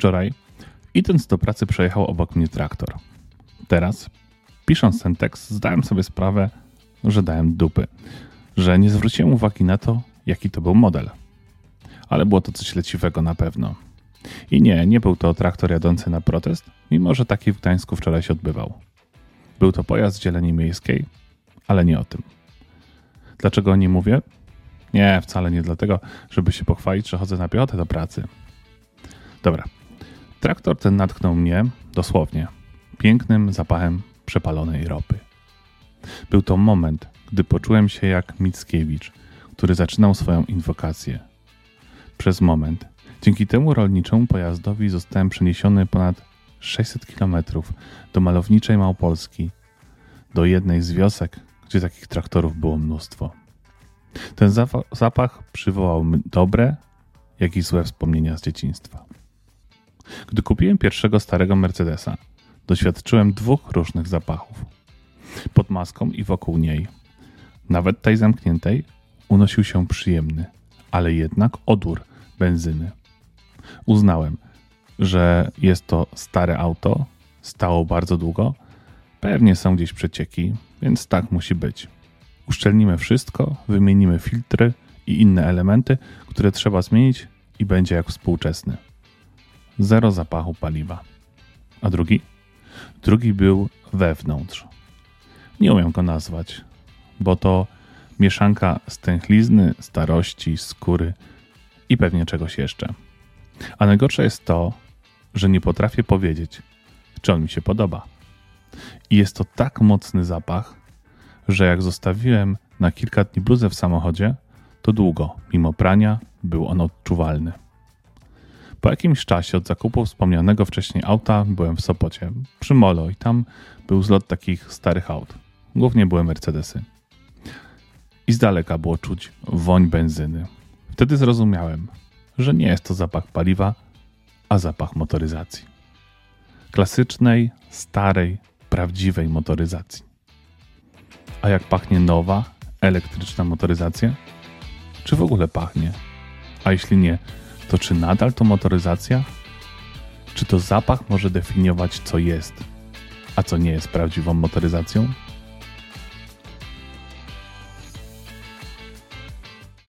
Wczoraj, idąc do pracy, przejechał obok mnie traktor. Teraz, pisząc ten tekst, zdałem sobie sprawę, że dałem dupy, że nie zwróciłem uwagi na to, jaki to był model. Ale było to coś leciwego na pewno. I nie, nie był to traktor jadący na protest, mimo że taki w Gdańsku wczoraj się odbywał. Był to pojazd dzieleni miejskiej, ale nie o tym. Dlaczego o nim mówię? Nie, wcale nie dlatego, żeby się pochwalić, że chodzę na piechotę do pracy. Dobra. Traktor ten natknął mnie, dosłownie, pięknym zapachem przepalonej ropy. Był to moment, gdy poczułem się jak Mickiewicz, który zaczynał swoją inwokację. Przez moment, dzięki temu rolniczemu pojazdowi zostałem przeniesiony ponad 600 kilometrów do malowniczej Małopolski, do jednej z wiosek, gdzie takich traktorów było mnóstwo. Ten zapach przywołał dobre, jak i złe wspomnienia z dzieciństwa. Gdy kupiłem pierwszego starego Mercedesa, doświadczyłem dwóch różnych zapachów. Pod maską i wokół niej, nawet tej zamkniętej, unosił się przyjemny, ale jednak odór benzyny. Uznałem, że jest to stare auto, stało bardzo długo, pewnie są gdzieś przecieki, więc tak musi być. Uszczelnimy wszystko, wymienimy filtry i inne elementy, które trzeba zmienić i będzie jak współczesny. Zero zapachu paliwa. A drugi? Drugi był wewnątrz. Nie umiem go nazwać, bo to mieszanka stęchlizny, starości, skóry i pewnie czegoś jeszcze. A najgorsze jest to, że nie potrafię powiedzieć, czy on mi się podoba. I jest to tak mocny zapach, że jak zostawiłem na kilka dni bluzę w samochodzie, to długo, mimo prania, był on odczuwalny. Po jakimś czasie od zakupu wspomnianego wcześniej auta byłem w Sopocie, przy Molo i tam był zlot takich starych aut. Głównie były Mercedesy. I z daleka było czuć woń benzyny. Wtedy zrozumiałem, że nie jest to zapach paliwa, a zapach motoryzacji. Klasycznej, starej, prawdziwej motoryzacji. A jak pachnie nowa, elektryczna motoryzacja? Czy w ogóle pachnie? A jeśli nie, to czy nadal to motoryzacja? Czy to zapach może definiować, co jest, a co nie jest prawdziwą motoryzacją?